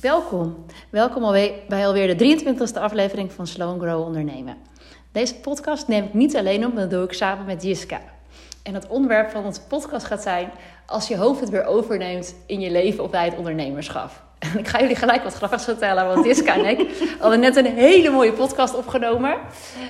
Welkom. Welkom alweer, bij alweer de 23e aflevering van Slow Grow Ondernemen. Deze podcast neem ik niet alleen op, maar dat doe ik samen met Jiska. En het onderwerp van onze podcast gaat zijn als je hoofd het weer overneemt in je leven of bij het ondernemerschap. En ik ga jullie gelijk wat grappigs vertellen, want Jiska en ik hadden net een hele mooie podcast opgenomen.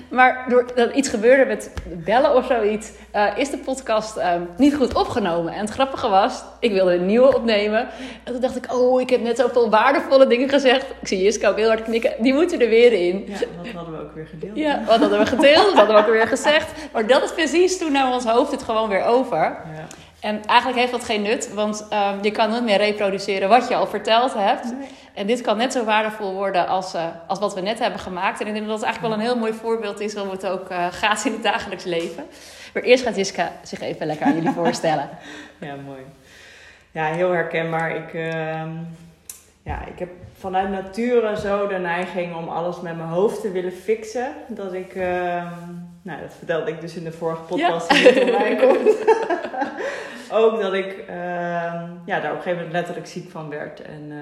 Maar doordat iets gebeurde met bellen of zoiets, uh, is de podcast uh, niet goed opgenomen. En het grappige was, ik wilde een nieuwe opnemen. En toen dacht ik, oh, ik heb net zoveel waardevolle dingen gezegd. Ik zie Jiska ook heel hard knikken, die moeten er weer in. Ja, dat hadden we ook weer gedeeld. Ja, wat hadden we gedeeld, dat hadden we ook weer gezegd. Maar dat is precies toen naar ons hoofd het gewoon weer over. Ja. En eigenlijk heeft dat geen nut, want um, je kan nooit meer reproduceren wat je al verteld hebt. Nee. En dit kan net zo waardevol worden als, uh, als wat we net hebben gemaakt. En ik denk dat het eigenlijk wel een heel mooi voorbeeld is om het ook uh, gaat in het dagelijks leven. Maar eerst gaat Jiska zich even lekker aan jullie voorstellen. Ja, mooi. Ja, heel herkenbaar. Ik, uh, ja, ik heb vanuit nature zo de neiging om alles met mijn hoofd te willen fixen. Dat ik, ehm, nou dat vertelde ik dus in de vorige podcast ja. die online komt. ook dat ik uh, ja, daar op een gegeven moment letterlijk ziek van werd. En uh,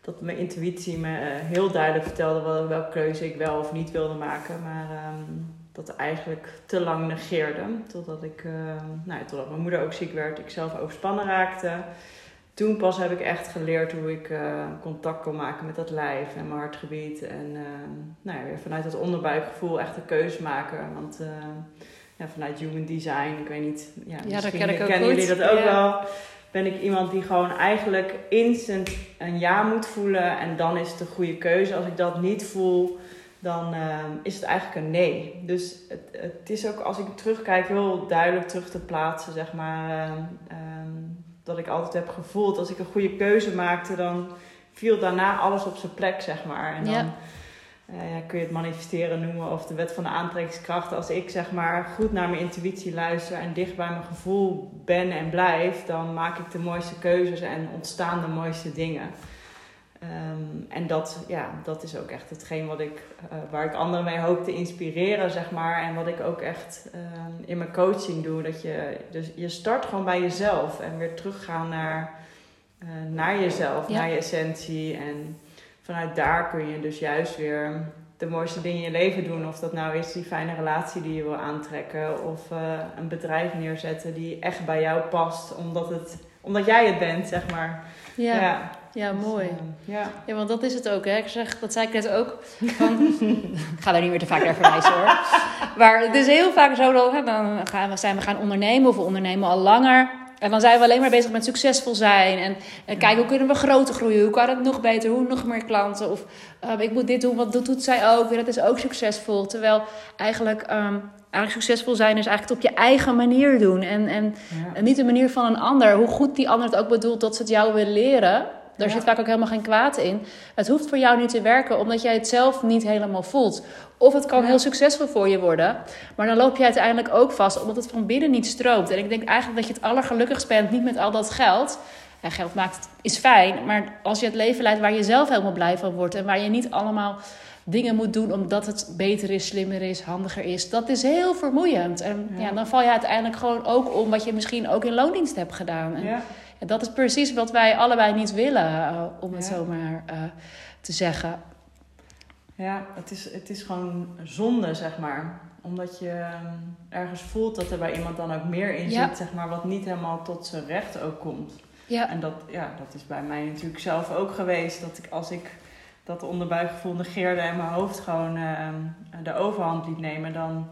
dat mijn intuïtie me uh, heel duidelijk vertelde wel, welke keuze ik wel of niet wilde maken. Maar um, dat eigenlijk te lang negeerde. Totdat, ik, nou, totdat mijn moeder ook ziek werd. Ik zelf overspannen raakte. Toen pas heb ik echt geleerd hoe ik contact kon maken met dat lijf en mijn hartgebied. En nou ja, vanuit dat onderbuikgevoel echt een keuze maken. Want ja, vanuit human design, ik weet niet, ja, ja misschien ken ik ook kennen jullie goed. dat ook Ja. wel. Ben ik iemand die gewoon eigenlijk instant een ja moet voelen en dan is het een goede keuze. Als ik dat niet voel, dan ehm, is het eigenlijk een nee. Dus het, het is ook als ik terugkijk heel duidelijk terug te plaatsen, zeg maar. Dat ik altijd heb gevoeld, als ik een goede keuze maakte, dan viel daarna alles op zijn plek, zeg maar. En dan, Ja. eh, ja, kun je het manifesteren noemen of de wet van de aantrekkingskracht. Als ik zeg maar goed naar mijn intuïtie luister en dicht bij mijn gevoel ben en blijf, dan maak ik de mooiste keuzes en ontstaan de mooiste dingen. Ehm, en dat, ja, dat is ook echt hetgeen wat ik, eh, waar ik anderen mee hoop te inspireren, zeg maar. En wat ik ook echt ehm, in mijn coaching doe. Dat je, dus je start gewoon bij jezelf en weer teruggaan naar, eh, naar jezelf, Ja. naar je essentie. En vanuit daar kun je dus juist weer de mooiste dingen in je leven doen. Of dat nou is die fijne relatie die je wil aantrekken. Of eh, een bedrijf neerzetten die echt bij jou past. Omdat, het, omdat jij het bent, zeg maar. Ja, ja. Dus, mooi. eh, ja. Ja, want dat is het ook. Hè. Ik zeg, dat zei ik net ook. Van, ik ga daar niet meer te vaak naar verwijzen hoor. Maar het is heel vaak zo dat hè, dan gaan we, zijn we gaan ondernemen of we ondernemen al langer. En dan zijn we alleen maar bezig met succesvol zijn. En, en kijken hoe kunnen we groter groeien. Hoe kan het nog beter? Hoe nog meer klanten? Of eh, ik moet dit doen, want dat doet zij ook. Dat is ook succesvol. Terwijl eigenlijk, ehm, eigenlijk succesvol zijn is eigenlijk het op je eigen manier doen. En, en, Ja. en niet de manier van een ander. Hoe goed die ander het ook bedoelt dat ze het jou willen leren. Daar Ja. zit vaak ook helemaal geen kwaad in. Het hoeft voor jou niet te werken omdat jij het zelf niet helemaal voelt. Of het kan Ja. heel succesvol voor je worden. Maar dan loop je uiteindelijk ook vast omdat het van binnen niet stroomt. En ik denk eigenlijk dat je het allergelukkigst bent niet met al dat geld. Ja, geld maakt is fijn. Maar als je het leven leidt waar je zelf helemaal blij van wordt. En waar je niet allemaal dingen moet doen omdat het beter is, slimmer is, handiger is. Dat is heel vermoeiend. En ja. Ja. dan val je uiteindelijk gewoon ook om wat je misschien ook in loondienst hebt gedaan. En Ja. En dat is precies wat wij allebei niet willen, eh, om het Ja. zo maar eh, te zeggen. Ja, het is, het is gewoon zonde, zeg maar. Omdat je ehm, ergens voelt dat er bij iemand dan ook meer in Ja. zit, zeg maar, wat niet helemaal tot zijn recht ook komt. Ja, En dat, ja, dat is bij mij natuurlijk zelf ook geweest. Dat ik als ik dat onderbuikgevoel negeerde en mijn hoofd gewoon ehm, de overhand liet nemen, dan,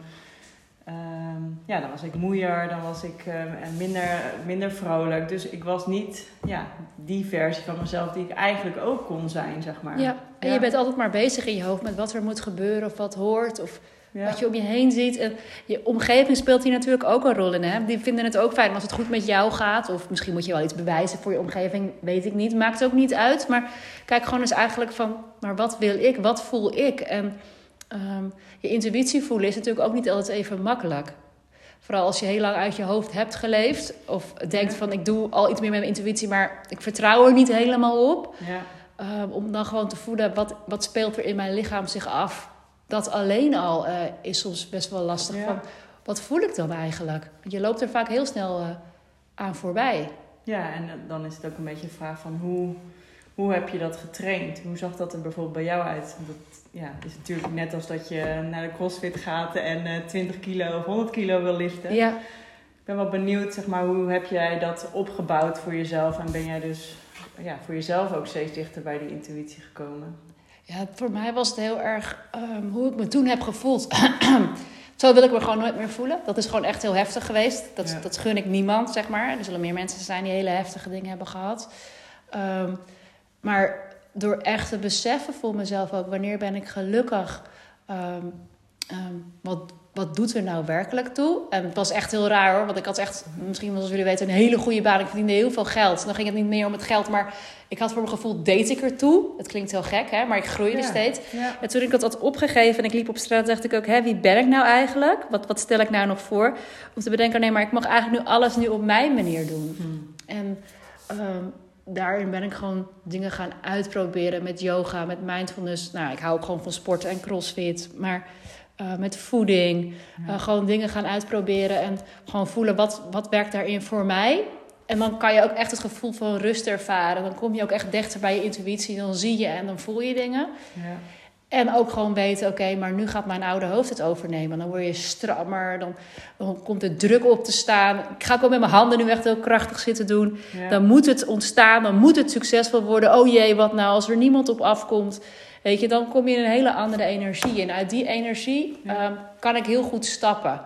ehm, ja, dan was ik moeier, dan was ik ehm, minder, minder vrolijk. Dus ik was niet ja, die versie van mezelf die ik eigenlijk ook kon zijn, zeg maar. ja. En je bent altijd maar bezig in je hoofd met wat er moet gebeuren of wat hoort. Of Ja. wat je om je heen ziet. En je omgeving speelt hier natuurlijk ook een rol in. Hè? Die vinden het ook fijn als het goed met jou gaat. Of misschien moet je wel iets bewijzen voor je omgeving. Weet ik niet. Maakt ook niet uit. Maar kijk gewoon eens eigenlijk van... Maar wat wil ik? Wat voel ik? En ehm, je intuïtie voelen is natuurlijk ook niet altijd even makkelijk. Vooral als je heel lang uit je hoofd hebt geleefd. Of denkt Ja. van ik doe al iets meer met mijn intuïtie. Maar ik vertrouw er niet helemaal op. Ja. Um, om dan gewoon te voelen, wat, wat speelt er in mijn lichaam zich af? Dat alleen al uh, is soms best wel lastig. Ja. Van, wat voel ik dan eigenlijk? Want je loopt er vaak heel snel uh, aan voorbij. Ja, en dan is het ook een beetje een vraag van hoe, hoe heb je dat getraind? Hoe zag dat er bijvoorbeeld bij jou uit? Dat ja, is natuurlijk net als dat je naar de crossfit gaat en uh, 20 kilo of 100 kilo wil liften. Ja. Ik ben wel benieuwd, zeg maar, hoe heb jij dat opgebouwd voor jezelf? En ben jij dus ja, voor jezelf ook steeds dichter bij die intuïtie gekomen? Ja, voor mij was het heel erg um, hoe ik me toen heb gevoeld. Zo wil ik me gewoon nooit meer voelen. Dat is gewoon echt heel heftig geweest. Dat, ja. dat gun ik niemand, zeg maar. Er zullen meer mensen zijn die hele heftige dingen hebben gehad. Um, maar door echt te beseffen voor mezelf ook... wanneer ben ik gelukkig... Um, wat, wat doet er nou werkelijk toe? En het was echt heel raar hoor. Want ik had echt, misschien zoals jullie weten, een hele goede baan. Ik verdiende heel veel geld. Dan ging het niet meer om het geld, maar ik had voor mijn gevoel deed ik ertoe. Het klinkt heel gek, hè? maar ik groeide ja. steeds. Ja. En toen ik dat had opgegeven en ik liep op straat, dacht ik ook: hè, wie ben ik nou eigenlijk? Wat, wat stel ik nou nog voor? Om te bedenken: nee, maar ik mag eigenlijk nu alles nu op mijn manier doen. Hmm. En um, daarin ben ik gewoon dingen gaan uitproberen met yoga, met mindfulness. Nou, ik hou ook gewoon van sporten en crossfit. Maar uh, met voeding. Ja. Uh, gewoon dingen gaan uitproberen en gewoon voelen wat, wat werkt daarin voor mij. En dan kan je ook echt het gevoel van rust ervaren. Dan kom je ook echt dichter bij je intuïtie. Dan zie je en dan voel je dingen. Ja. En ook gewoon weten, oké, okay, maar nu gaat mijn oude hoofd het overnemen. Dan word je strammer, dan, dan komt er druk op te staan. Ik ga ook met mijn handen nu echt heel krachtig zitten doen. Ja. Dan moet het ontstaan, dan moet het succesvol worden. Oh jee, wat nou als er niemand op afkomt? Weet je, dan kom je in een hele andere energie. En uit die energie Ja. um, kan ik heel goed stappen.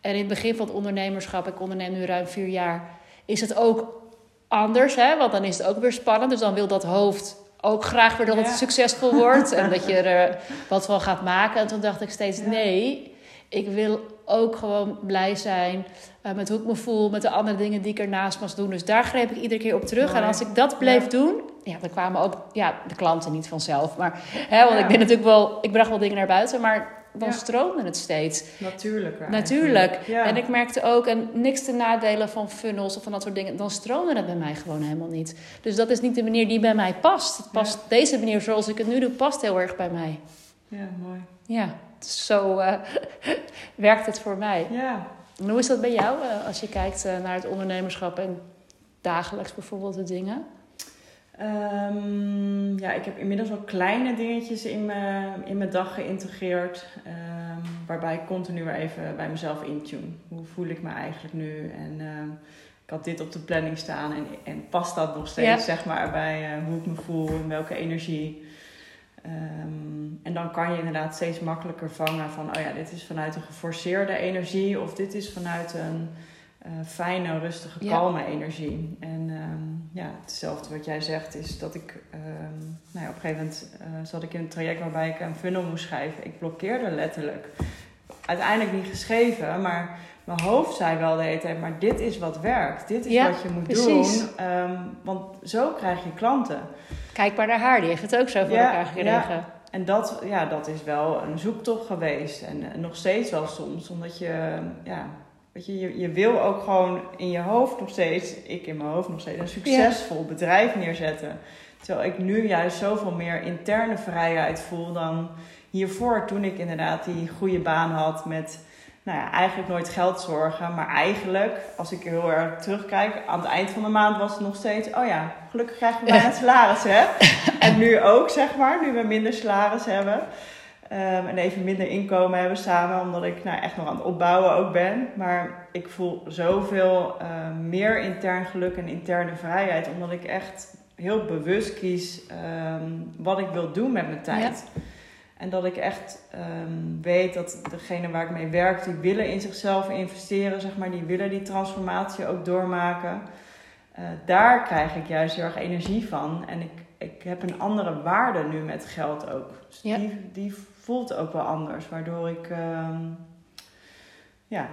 En in het begin van het ondernemerschap, ik onderneem nu ruim vier jaar, is het ook anders. Hè? Want dan is het ook weer spannend. Dus dan wil dat hoofd ook graag weer dat Ja. het succesvol wordt. en dat je er eh, wat van gaat maken. En toen dacht ik steeds, Ja. nee, ik wil ook gewoon blij zijn uh, met hoe ik me voel, met de andere dingen die ik ernaast mag doen. Dus daar greep ik iedere keer op terug. Mooi. En als ik dat bleef Ja. doen, ja, dan kwamen ook ja, de klanten niet vanzelf. Maar, hè, want ik ben natuurlijk wel, ik bracht wel dingen naar buiten, maar dan Ja. stroomde het steeds. Natuurlijk. Natuurlijk. Ja. En ik merkte ook, en niks te nadelen van funnels of van dat soort dingen, dan stroomde het bij mij gewoon helemaal niet. Dus dat is niet de manier die bij mij past. Het past Deze manier zoals ik het nu doe, past heel erg bij mij. ja, mooi. Ja, zo eh, werkt het voor mij. Ja. En hoe is dat bij jou eh, als je kijkt eh, naar het ondernemerschap en dagelijks bijvoorbeeld de dingen? Ehm, ja, ik heb inmiddels wel kleine dingetjes in mijn, in mijn dag geïntegreerd. ehm, waarbij ik continu weer even bij mezelf intune. Hoe voel ik me eigenlijk nu? En ehm, ik had dit op de planning staan. En, en past dat nog steeds, Ja. zeg maar, bij eh, hoe ik me voel en welke energie. En dan kan je inderdaad steeds makkelijker vangen van... oh ja, dit is vanuit een geforceerde energie... of dit is vanuit een eh, fijne, rustige, Ja. kalme energie. En ehm, ja, hetzelfde wat jij zegt is dat ik... ehm, nou ja, op een gegeven moment eh, zat ik in een traject waarbij ik een funnel moest schrijven. Ik blokkeerde letterlijk. Uiteindelijk niet geschreven, maar mijn hoofd zei wel de hele tijd... maar dit is wat werkt, dit is Ja, wat je moet precies. doen. Ehm, want zo krijg je klanten. Kijk maar naar haar, die heeft het ook zo voor elkaar gekregen. En dat, ja, dat is wel een zoektocht geweest. En, eh, nog steeds wel soms. Omdat je, ja, weet je, je, je wil ook gewoon in je hoofd nog steeds, ik in mijn hoofd nog steeds, een succesvol bedrijf neerzetten. Terwijl ik nu juist zoveel meer interne vrijheid voel dan hiervoor. Toen ik inderdaad die goede baan had met, nou ja, eigenlijk nooit geld zorgen. Maar eigenlijk, als ik heel erg terugkijk, aan het eind van de maand was het nog steeds, oh ja, gelukkig krijgen we bijna salaris, hè? En nu ook, zeg maar, nu we minder salaris hebben. Ehm, en even minder inkomen hebben samen, omdat ik nou, echt nog aan het opbouwen ook ben. Maar ik voel zoveel eh, meer intern geluk en interne vrijheid, omdat ik echt heel bewust kies ehm, wat ik wil doen met mijn tijd. En dat ik echt ehm, weet dat degene waar ik mee werk, die willen in zichzelf investeren, zeg maar. Die willen die transformatie ook doormaken. Eh, daar krijg ik juist heel erg energie van. En ik, ik heb een andere waarde nu met geld ook. Dus Ja. die, die voelt ook wel anders. Waardoor ik ehm, ja,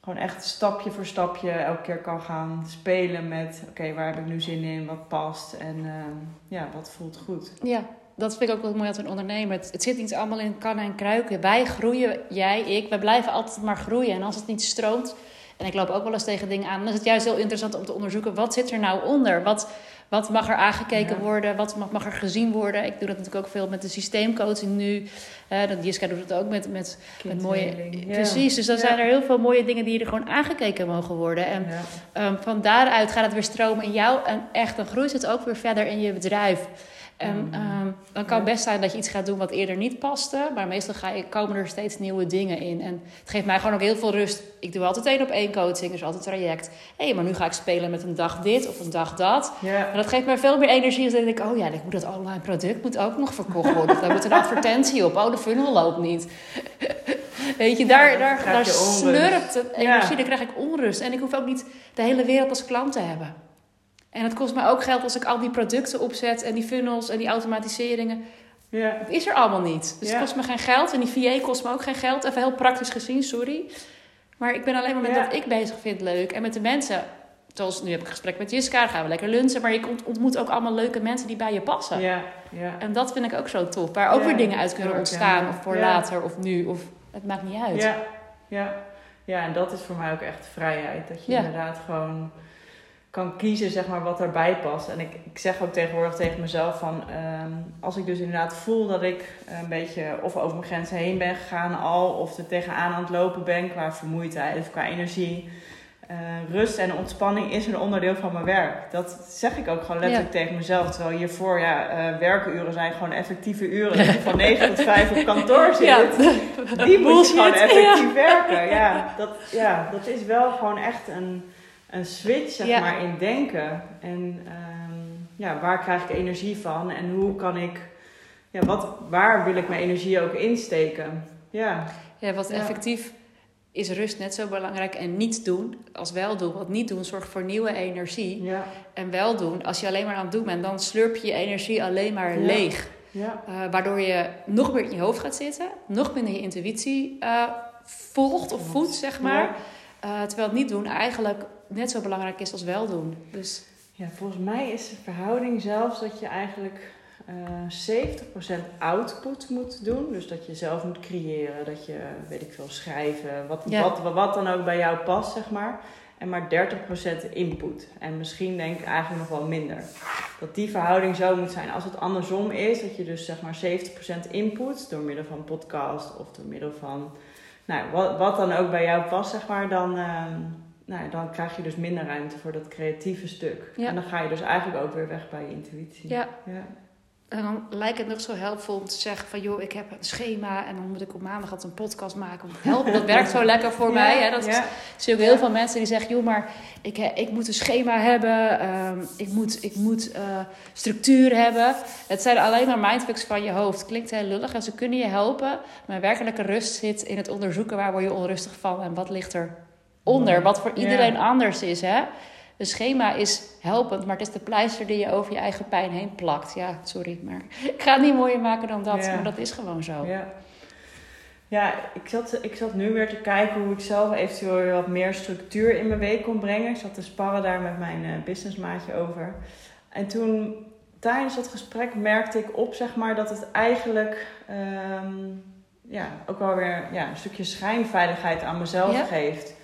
gewoon echt stapje voor stapje elke keer kan gaan spelen met... Oké, waar heb ik nu zin in? Wat past? En ehm, ja, wat voelt goed? Ja, dat vind ik ook wel mooi als een ondernemer. Het, zit niet allemaal in kannen en kruiken. Wij groeien, jij, ik, wij blijven altijd maar groeien. En als het niet stroomt, en ik loop ook wel eens tegen dingen aan, dan is het juist heel interessant om te onderzoeken wat zit er nou onder? Wat, Wat mag er aangekeken Ja. worden? Wat mag, mag er gezien worden? Ik doe dat natuurlijk ook veel met de systeemcoaching nu. Dat Jiska doet het ook met, met, met mooie... Ja. Precies, dus dan Ja. zijn er heel veel mooie dingen die er gewoon aangekeken mogen worden. En. Ehm, van daaruit gaat het weer stromen in jou. En echt, dan groeit het ook weer verder in je bedrijf. En Mm. ehm, dan kan Ja. best zijn dat je iets gaat doen wat eerder niet paste. Maar meestal ga je, komen er steeds nieuwe dingen in. En het geeft mij gewoon ook heel veel rust. Ik doe altijd één op één coaching, dus altijd traject. Hé, maar nu ga ik spelen met een dag dit of een dag dat. Ja. En dat geeft mij veel meer energie. Dus dan denk ik, oh ja, ik moet dat online product moet ook nog verkocht worden. Daar moet een advertentie op. Oh, de funnel loopt niet. Weet je, daar, daar, daar slurpt het energie. Ja. Dan krijg ik onrust. En ik hoef ook niet de hele wereld als klant te hebben. En het kost mij ook geld als ik al die producten opzet en die funnels en die automatiseringen. Ja. Dat is er allemaal niet. Dus Ja. het kost me geen geld. En die VA kost me ook geen geld. Even heel praktisch gezien, sorry. Maar ik ben alleen maar met Ja. wat ik bezig vind leuk. En met de mensen. Zoals nu heb ik een gesprek met Jiska, dan gaan we lekker lunchen. Maar je ont- ontmoet ook allemaal leuke mensen die bij je passen. Ja. Ja. En dat vind ik ook zo tof. Waar ook weer dingen uit kunnen ontstaan. Of voor later of nu. Of het maakt niet uit. Ja, ja. ja, en dat is voor mij ook echt vrijheid. Dat je inderdaad gewoon kan kiezen zeg maar, wat erbij past. En ik, ik zeg ook tegenwoordig tegen mezelf van... ehm, als ik dus inderdaad voel dat ik een beetje of over mijn grenzen heen ben gegaan al... of er tegenaan aan het lopen ben qua vermoeidheid of qua energie... eh, rust en ontspanning is een onderdeel van mijn werk. Dat zeg ik ook gewoon letterlijk tegen mezelf. Terwijl hiervoor, ja, eh, werkuren zijn gewoon effectieve uren. Dat je van 9 tot 5 op kantoor zit. Ja. Die moet je gewoon effectief werken. Ja dat, ja, dat is wel gewoon echt een, een switch zeg Ja. maar, in denken. En ehm, ja, waar krijg ik energie van? En hoe kan ik... Ja, wat, waar wil ik mijn energie ook insteken? Ja, Ja, wat Ja. effectief is rust net zo belangrijk. En niet doen als wel doen. Want niet doen zorgt voor nieuwe energie. ja, En wel doen, als je alleen maar aan het doen bent, dan slurp je je energie alleen maar Ja. leeg. ja, Eh, waardoor je nog meer in je hoofd gaat zitten, nog minder je intuïtie eh, volgt of voedt, zeg maar. Ja. Eh, terwijl het niet doen eigenlijk net zo belangrijk is als wel doen. Dus Ja, volgens mij is de verhouding zelfs dat je eigenlijk eh 70% output moet doen. Dus dat je zelf moet creëren, dat je, weet ik veel, schrijven, wat, Ja. wat, wat dan ook bij jou past, zeg maar. En maar 30% input. En misschien denk ik eigenlijk nog wel minder. Dat die verhouding zo moet zijn. Als het andersom is, dat je dus zeg maar 70% input door middel van podcast of door middel van, nou, wat, wat dan ook bij jou past, zeg maar, dan, ehm, nou, dan krijg je dus minder ruimte voor dat creatieve stuk. Ja. En dan ga je dus eigenlijk ook weer weg bij je intuïtie. ja, Ja. en dan lijkt het nog zo helpvol om te zeggen van... joh, ik heb een schema en dan moet ik op maandag altijd een podcast maken. Help, dat werkt zo lekker voor mij. Hè? Dat zie ook heel veel mensen die zeggen... joh, maar ik, eh, ik moet een schema hebben. ehm, ik moet, ik moet eh, structuur hebben. Het zijn alleen maar mindfucks van je hoofd. Klinkt heel lullig en ze kunnen je helpen. Maar werkelijke rust zit in het onderzoeken... waar word je onrustig van en wat ligt er onder. Wat voor iedereen anders is, hè. Een schema is helpend, maar het is de pleister die je over je eigen pijn heen plakt. Ja, sorry, maar ik ga het niet mooier maken dan dat. Maar dat is gewoon zo. Ja, ja ik, zat, ik zat nu weer te kijken hoe ik zelf eventueel wat meer structuur in mijn week kon brengen. Ik zat te sparren daar met mijn eh, businessmaatje over. En toen, tijdens dat gesprek, merkte ik op, zeg maar, dat het eigenlijk ehm, ja, ook wel weer ja, een stukje schijnveiligheid aan mezelf geeft.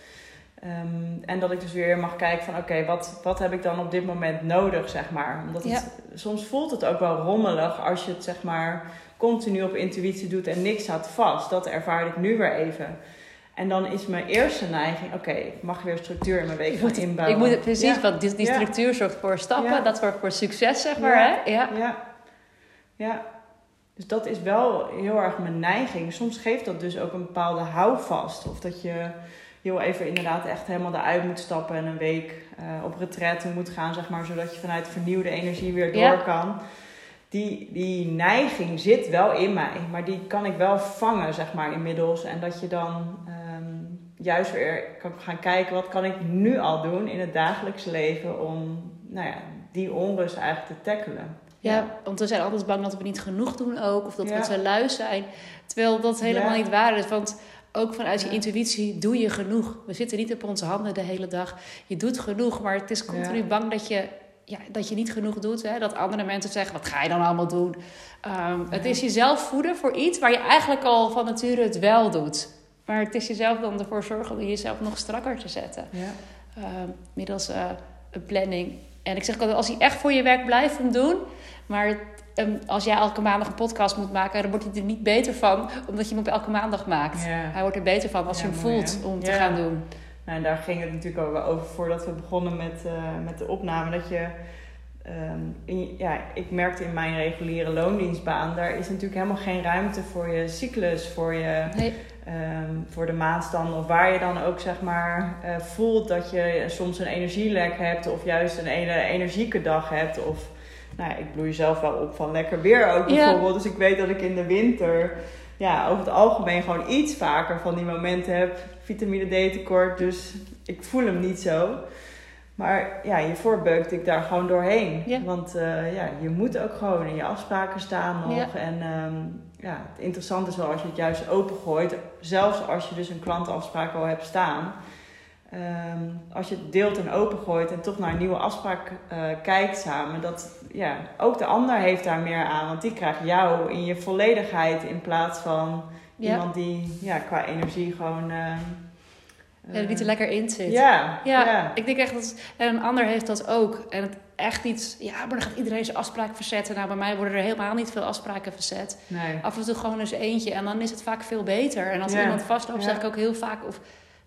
Ehm, en dat ik dus weer mag kijken van oké, wat, wat heb ik dan op dit moment nodig, zeg maar. Omdat het, soms voelt het ook wel rommelig als je het zeg maar continu op intuïtie doet en niks staat vast. Dat ervaar ik nu weer even. En dan is mijn eerste neiging, oké, ik mag weer structuur in mijn week gaan inbouwen. ik moet het precies, Ja. want die, die Ja. structuur zorgt voor stappen, dat zorgt voor succes, zeg maar. Ja. Hè? Ja. Ja. ja. Dus dat is wel heel erg mijn neiging. Soms geeft dat dus ook een bepaalde houvast. Of dat je heel even inderdaad echt helemaal eruit moet stappen en een week eh, op retraite moet gaan, zeg maar, zodat je vanuit vernieuwde energie weer door Ja. kan. Die, die neiging zit wel in mij, maar die kan ik wel vangen, zeg maar, inmiddels. En dat je dan ehm, juist weer kan gaan kijken, wat kan ik nu al doen in het dagelijks leven om, nou ja, die onrust eigenlijk te tackelen. Ja, want we zijn altijd bang dat we niet genoeg doen ook. Of dat Ja. we te lui zijn. Terwijl dat helemaal Ja. niet waar is. Want ook vanuit je Ja. intuïtie doe je genoeg. We zitten niet op onze handen de hele dag. Je doet genoeg, maar het is continu Ja. bang dat je, ja, dat je niet genoeg doet. Hè? Dat andere mensen zeggen, wat ga je dan allemaal doen? Ehm, Het is jezelf voeden voor iets waar je eigenlijk al van nature het wel doet. Maar het is jezelf dan ervoor zorgen om jezelf nog strakker te zetten. Ja. Ehm, middels eh, een planning, en ik zeg altijd, als hij echt voor je werkt, blijf hem doen. Maar ehm, als jij elke maandag een podcast moet maken, dan wordt hij er niet beter van, omdat je hem op elke maandag maakt. Ja. Hij wordt er beter van als Ja, je hem mooi, voelt om te gaan doen. Nou, en daar ging het natuurlijk ook wel over voordat we begonnen met, eh, met de opname. Dat je, ehm, in, ja, ik merkte in mijn reguliere loondienstbaan, daar is natuurlijk helemaal geen ruimte voor je cyclus, voor, je, Nee, ehm, voor de maandstand. Of waar je dan ook zeg maar eh, voelt dat je soms een energielek hebt of juist een hele energieke dag hebt. Of nou, ja, ik bloei zelf wel op van lekker weer ook Ja. bijvoorbeeld. Dus ik weet dat ik in de winter ja, over het algemeen gewoon iets vaker van die momenten heb. Vitamine D tekort, dus ik voel hem niet zo. Maar ja, hiervoor beukte ik daar gewoon doorheen. Ja. Want eh, ja, je moet ook gewoon in je afspraken staan nog. Ja. En ehm, ja, het interessante is wel als je het juist opengooit. Zelfs als je dus een klantenafspraak al hebt staan. Ehm, als je het deelt en opengooit en toch naar een nieuwe afspraak eh, kijkt samen. Dat ja, ook de ander heeft daar meer aan. Want die krijgt jou in je volledigheid in plaats van ja. iemand die ja, qua energie gewoon... eh, Ja, er eh, lekker in zit. ja, Ja, ja. ik denk echt dat en een ander heeft dat ook. En het echt iets, ja, maar dan gaat iedereen zijn afspraak verzetten. Nou, bij mij worden er helemaal niet veel afspraken verzet. Nee. Af en toe gewoon eens eentje en dan is het vaak veel beter. En als Ja. iemand vastloopt, zeg ik ook heel vaak of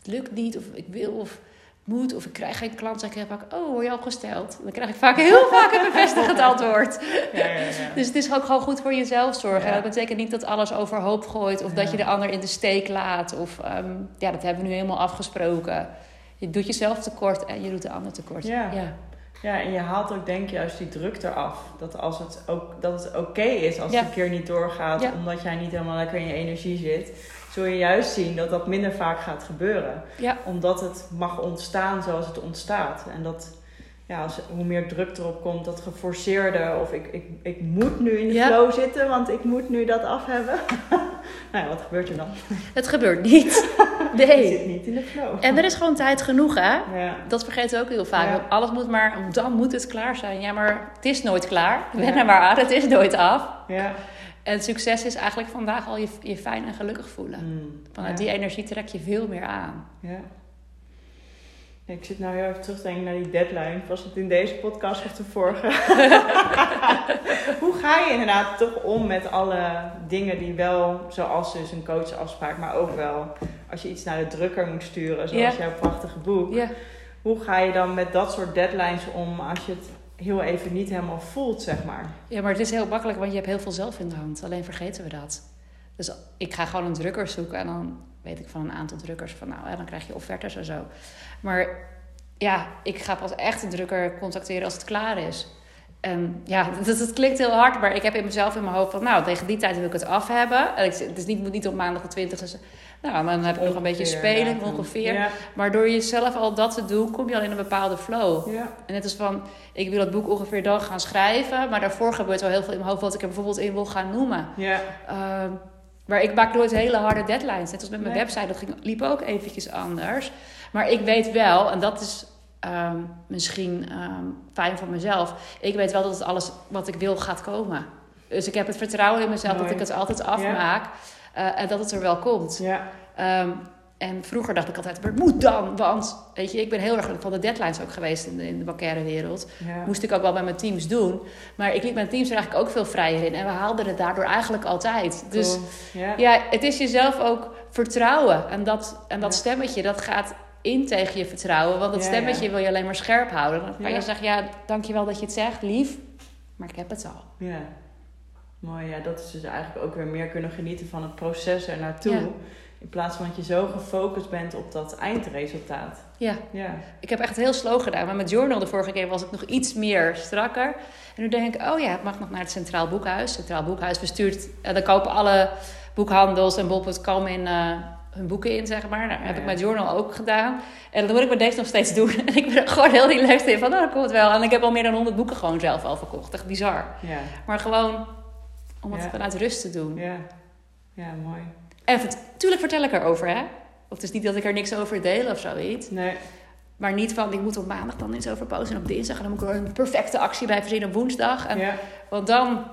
het lukt niet, of ik wil, of moet, of ik krijg geen klant. Zeg ik heel vaak, oh, word je opgesteld? Dan krijg ik vaak heel vaak een bevestigend antwoord. Ja, ja, ja. Dus het is ook gewoon goed voor jezelf zorgen. En dat betekent niet dat alles overhoop gooit of dat je de ander in de steek laat. Of ehm, ja, dat hebben we nu helemaal afgesproken. Je doet jezelf tekort en je doet de ander tekort. Ja. ja. En je haalt ook denk ik juist die druk eraf. Dat, als het, ook, dat het oké is als Ja. het een keer niet doorgaat, Ja. omdat jij niet helemaal lekker in je energie zit. Zul je juist zien dat dat minder vaak gaat gebeuren. Ja. Omdat het mag ontstaan zoals het ontstaat. En dat, ja, als, hoe meer druk erop komt, dat geforceerde, of ik, ik, ik moet nu in de Ja. flow zitten, want ik moet nu dat af hebben. nou ja, wat gebeurt er dan? Het gebeurt niet. Je Nee. zit niet in de flow. En er is gewoon tijd genoeg, hè? Ja, Dat vergeten we ook heel vaak. Ja. Alles moet maar, dan moet het klaar zijn. Ja, maar het is nooit klaar. Ben Ja. er maar aan, het is nooit af. ja. En succes is eigenlijk vandaag al je, je fijn en gelukkig voelen. Mm, Vanuit ja. die energie trek je veel meer aan. Ja. Ik zit nou heel even terug te denken naar die deadline. Was het in deze podcast of de vorige? Hoe ga je inderdaad toch om met alle dingen die wel, zoals dus een coachafspraak, maar ook wel als je iets naar de drukker moet sturen, zoals jouw prachtige boek. Hoe ga je dan met dat soort deadlines om als je het heel even niet helemaal voelt, zeg maar? ja, maar het is heel makkelijk, want je hebt heel veel zelf in de hand. Alleen vergeten we dat. Dus ik ga gewoon een drukker zoeken en dan weet ik van een aantal drukkers van nou, hè, dan krijg je offertes en zo. Maar ja, ik ga pas echt een drukker contacteren als het klaar is. En ja, dat, dat klinkt heel hard, maar ik heb in mezelf in mijn hoofd van nou, tegen die tijd wil ik het af hebben. En ik, het is niet, moet niet op maandag de 20 Nou, dan heb ik nog een beetje ja. ongeveer. Ja, Maar door jezelf al dat te doen, kom je al in een bepaalde flow. ja, En het is van, ik wil het boek ongeveer dan gaan schrijven. Maar daarvoor gebeurt wel heel veel in mijn hoofd wat ik er bijvoorbeeld in wil gaan noemen. ja, Ehm, maar ik maak nooit hele harde deadlines. Net als met mijn Nee. website, dat ging, liep ook eventjes anders. Maar ik weet wel, en dat is ehm, misschien ehm, fijn voor mezelf. Ik weet wel dat het alles wat ik wil gaat komen. Dus ik heb het vertrouwen in mezelf dat ik het altijd afmaak. eh, en dat het er wel komt. ja, Ehm, en vroeger dacht ik altijd, maar het moet dan. Want weet je, ik ben heel erg van de deadlines ook geweest in de, in de bankaire wereld. ja. Moest ik ook wel bij mijn teams doen. Maar ik liet mijn teams er eigenlijk ook veel vrijer in. En we haalden het daardoor eigenlijk altijd. Dus ja. ja, het is jezelf ook vertrouwen. En dat, en dat Ja. stemmetje, dat gaat in tegen je vertrouwen. Want dat Ja, stemmetje ja. wil je alleen maar scherp houden. Dan kan Ja. je zeggen, ja, dankjewel dat je het zegt, lief. Maar ik heb het al. Ja, mooi. Ja, dat is dus eigenlijk ook weer meer kunnen genieten van het proces er naartoe. In plaats van dat je zo gefocust bent op dat eindresultaat. Ja, Ja, ik heb echt heel slow gedaan. Maar met Journal de vorige keer was ik nog iets meer strakker. En nu denk ik, oh ja, het mag nog naar het Centraal Boekhuis. Centraal Boekhuis verstuurt, uh, daar kopen alle boekhandels en bol.com in uh, hun boeken in, zeg maar. Dat heb Ja, ik met Journal ook gedaan. En dat moet ik met deze nog steeds doen. En ik ben gewoon heel relaxed in van, nou, dat komt wel. En ik heb al meer dan 100 boeken gewoon zelf al verkocht. Echt bizar. ja, Maar gewoon om het vanuit rust te doen. ja. Ja, mooi. En natuurlijk vertel ik erover, hè. Of het is niet dat ik er niks over deel of zoiets. Nee, Maar niet van, ik moet op maandag dan iets over posten en op dinsdag. En dan moet ik er een perfecte actie bij verzinnen op woensdag. En, Want dan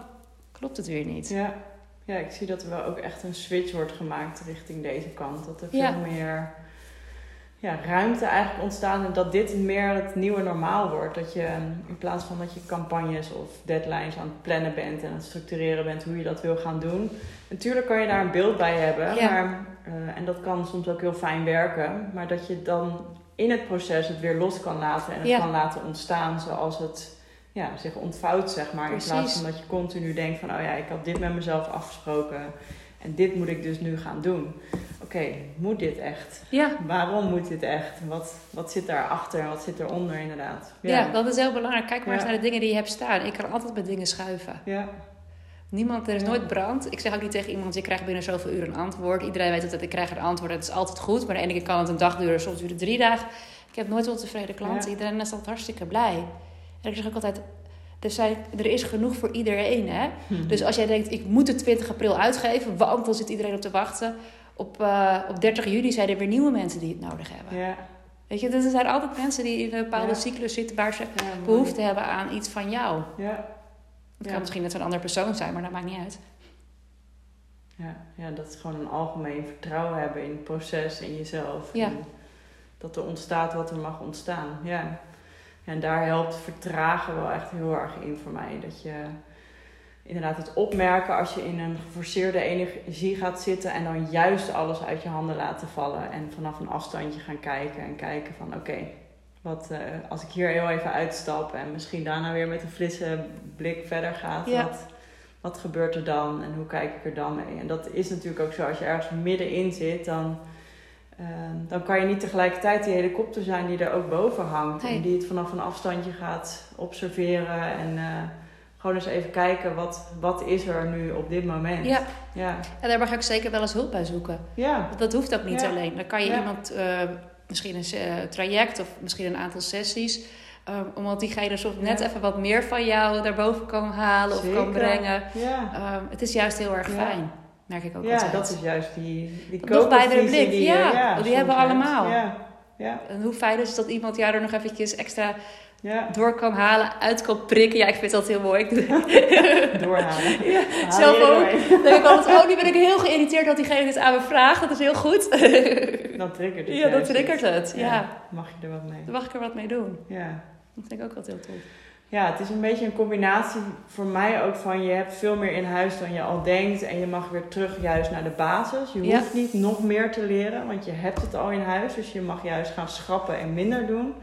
klopt het weer niet. ja. Ja, ik zie dat er wel ook echt een switch wordt gemaakt richting deze kant. Dat er veel Ja. meer ja, ruimte eigenlijk ontstaan en dat dit meer het nieuwe normaal wordt. Dat je in plaats van dat je campagnes of deadlines aan het plannen bent en aan het structureren bent hoe je dat wil gaan doen. Natuurlijk kan je daar een beeld bij hebben, Ja. maar, eh, en dat kan soms ook heel fijn werken, maar dat je dan in het proces het weer los kan laten en het Ja. kan laten ontstaan zoals het ja, zich ontvouwt, zeg maar. Precies. In plaats van dat je continu denkt van, oh ja, ik had dit met mezelf afgesproken en dit moet ik dus nu gaan doen. Oké, moet dit echt? Ja. Waarom moet dit echt? Wat, wat zit daarachter wat zit eronder inderdaad? Ja. dat is heel belangrijk. Kijk maar eens naar de dingen die je hebt staan. Ik kan altijd bij dingen schuiven. Ja, Niemand, er is Ja. nooit brand. Ik zeg ook niet tegen iemand, je krijgt binnen zoveel uur een antwoord. Iedereen weet dat ik krijg een antwoord. Het is altijd goed. Maar de ene keer kan het een dag duren, soms duurt het drie dagen. Ik heb nooit ontevreden klanten. Iedereen is altijd hartstikke blij. En ik zeg ook altijd, er, zijn, er is genoeg voor iedereen. Hè? Mhm. Dus als jij denkt, ik moet het 20 april uitgeven, want dan zit iedereen op te wachten. Op, eh, op 30 juli zijn er weer nieuwe mensen die het nodig hebben. ja, Weet je, dus er zijn altijd mensen die in een bepaalde Ja. cyclus zitten waar ze ja, behoefte hebben aan iets van jou. Ja, Het kan misschien net zo'n andere persoon zijn, maar dat maakt niet uit. ja, ja, dat is gewoon een algemeen vertrouwen hebben in het proces, in jezelf. Ja. En dat er ontstaat wat er mag ontstaan. Ja. En daar helpt vertragen wel echt heel erg in voor mij. Dat je inderdaad het opmerken als je in een geforceerde energie gaat zitten en dan juist alles uit je handen laten vallen. En vanaf een afstandje gaan kijken en kijken van oké, wat eh, als ik hier heel even uitstap en misschien daarna weer met een frisse blik verder gaat. Ja. Wat, wat gebeurt er dan en hoe kijk ik er dan mee? En dat is natuurlijk ook zo. Als je ergens middenin zit, dan, eh, dan kan je niet tegelijkertijd die helikopter zijn die er ook boven hangt. En die het vanaf een afstandje gaat observeren en eh, gewoon eens even kijken wat, wat is er nu op dit moment. Ja, Ja. en daar mag ik zeker wel eens hulp bij zoeken. Ja. Want Dat hoeft ook niet Ja. alleen. Dan kan je Ja. iemand, eh, misschien een eh, traject of misschien een aantal sessies, eh, omdat diegene soms net even wat meer van jou daarboven kan halen of kan brengen. Ja. Ehm, het is juist heel erg fijn, merk ik ook Ja, altijd. dat is juist die, die Nog bij de kopervisie blik, die je- ja, die hebben we allemaal. Ja. Ja. En hoe fijn is het dat iemand jou er nog eventjes extra Ja. door kan halen, uit kan prikken. Ja, ik vind dat heel mooi. Ik doe- Doorhalen. Ja, Haal zelf ook. denk ik altijd, oh, nu ben ik heel geïrriteerd dat diegene dit aan me vraagt. Dat is heel goed. Dan triggert het ja, dat triggert het. Ja. Mag je er wat mee? Dan mag ik er wat mee doen. Ja. Dat vind ik ook altijd heel tof. Ja, het is een beetje een combinatie voor mij ook van je hebt veel meer in huis dan je al denkt. En je mag weer terug juist naar de basis. Je Ja. hoeft niet nog meer te leren, want je hebt het al in huis. Dus je mag juist gaan schrappen en minder doen.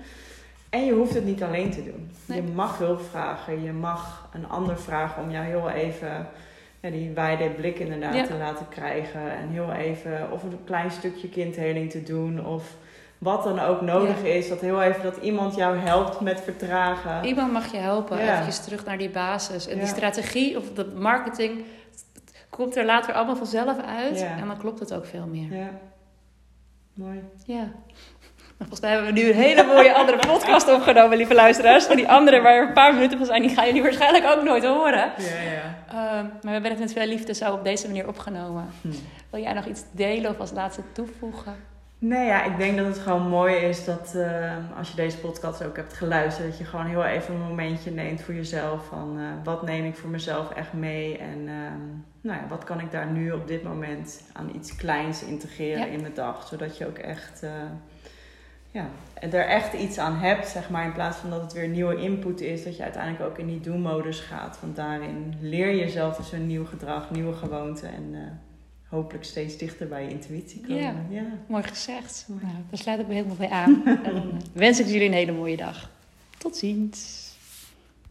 En je hoeft het niet alleen te doen. Nee. Je mag hulp vragen. Je mag een ander vragen om jou heel even ja, die wijde blik inderdaad Ja. te laten krijgen. En heel even of een klein stukje kindheling te doen. Of wat dan ook nodig is. Dat heel even dat iemand jou helpt met vertragen. Iemand mag je helpen. Ja. Eventjes terug naar die basis. En die strategie of de marketing komt er later allemaal vanzelf uit. En dan klopt het ook veel meer. Ja. Mooi. Ja. Volgens mij hebben we nu een hele mooie andere podcast opgenomen, lieve luisteraars. En die andere waar een paar minuten van zijn, die gaan jullie waarschijnlijk ook nooit horen. Ja, ja. Ehm, maar we hebben het met veel liefde zo op deze manier opgenomen. Hm. Wil jij nog iets delen of als laatste toevoegen? Nee, ja, ik denk dat het gewoon mooi is dat eh, als je deze podcast ook hebt geluisterd, dat je gewoon heel even een momentje neemt voor jezelf. Van eh, wat neem ik voor mezelf echt mee en ehm, nou ja, wat kan ik daar nu op dit moment aan iets kleins integreren Ja. in mijn dag. Zodat je ook echt, eh, ja, er echt iets aan hebt, zeg maar. In plaats van dat het weer nieuwe input is, dat je uiteindelijk ook in die do-modus gaat. Want daarin leer je zelf dus een nieuw gedrag, nieuwe gewoonten en hopelijk steeds dichter bij je intuïtie komen. Ja. ja. Mooi gezegd. Nou, daar sluit ik me helemaal bij aan. en dan wens ik jullie een hele mooie dag. Tot ziens.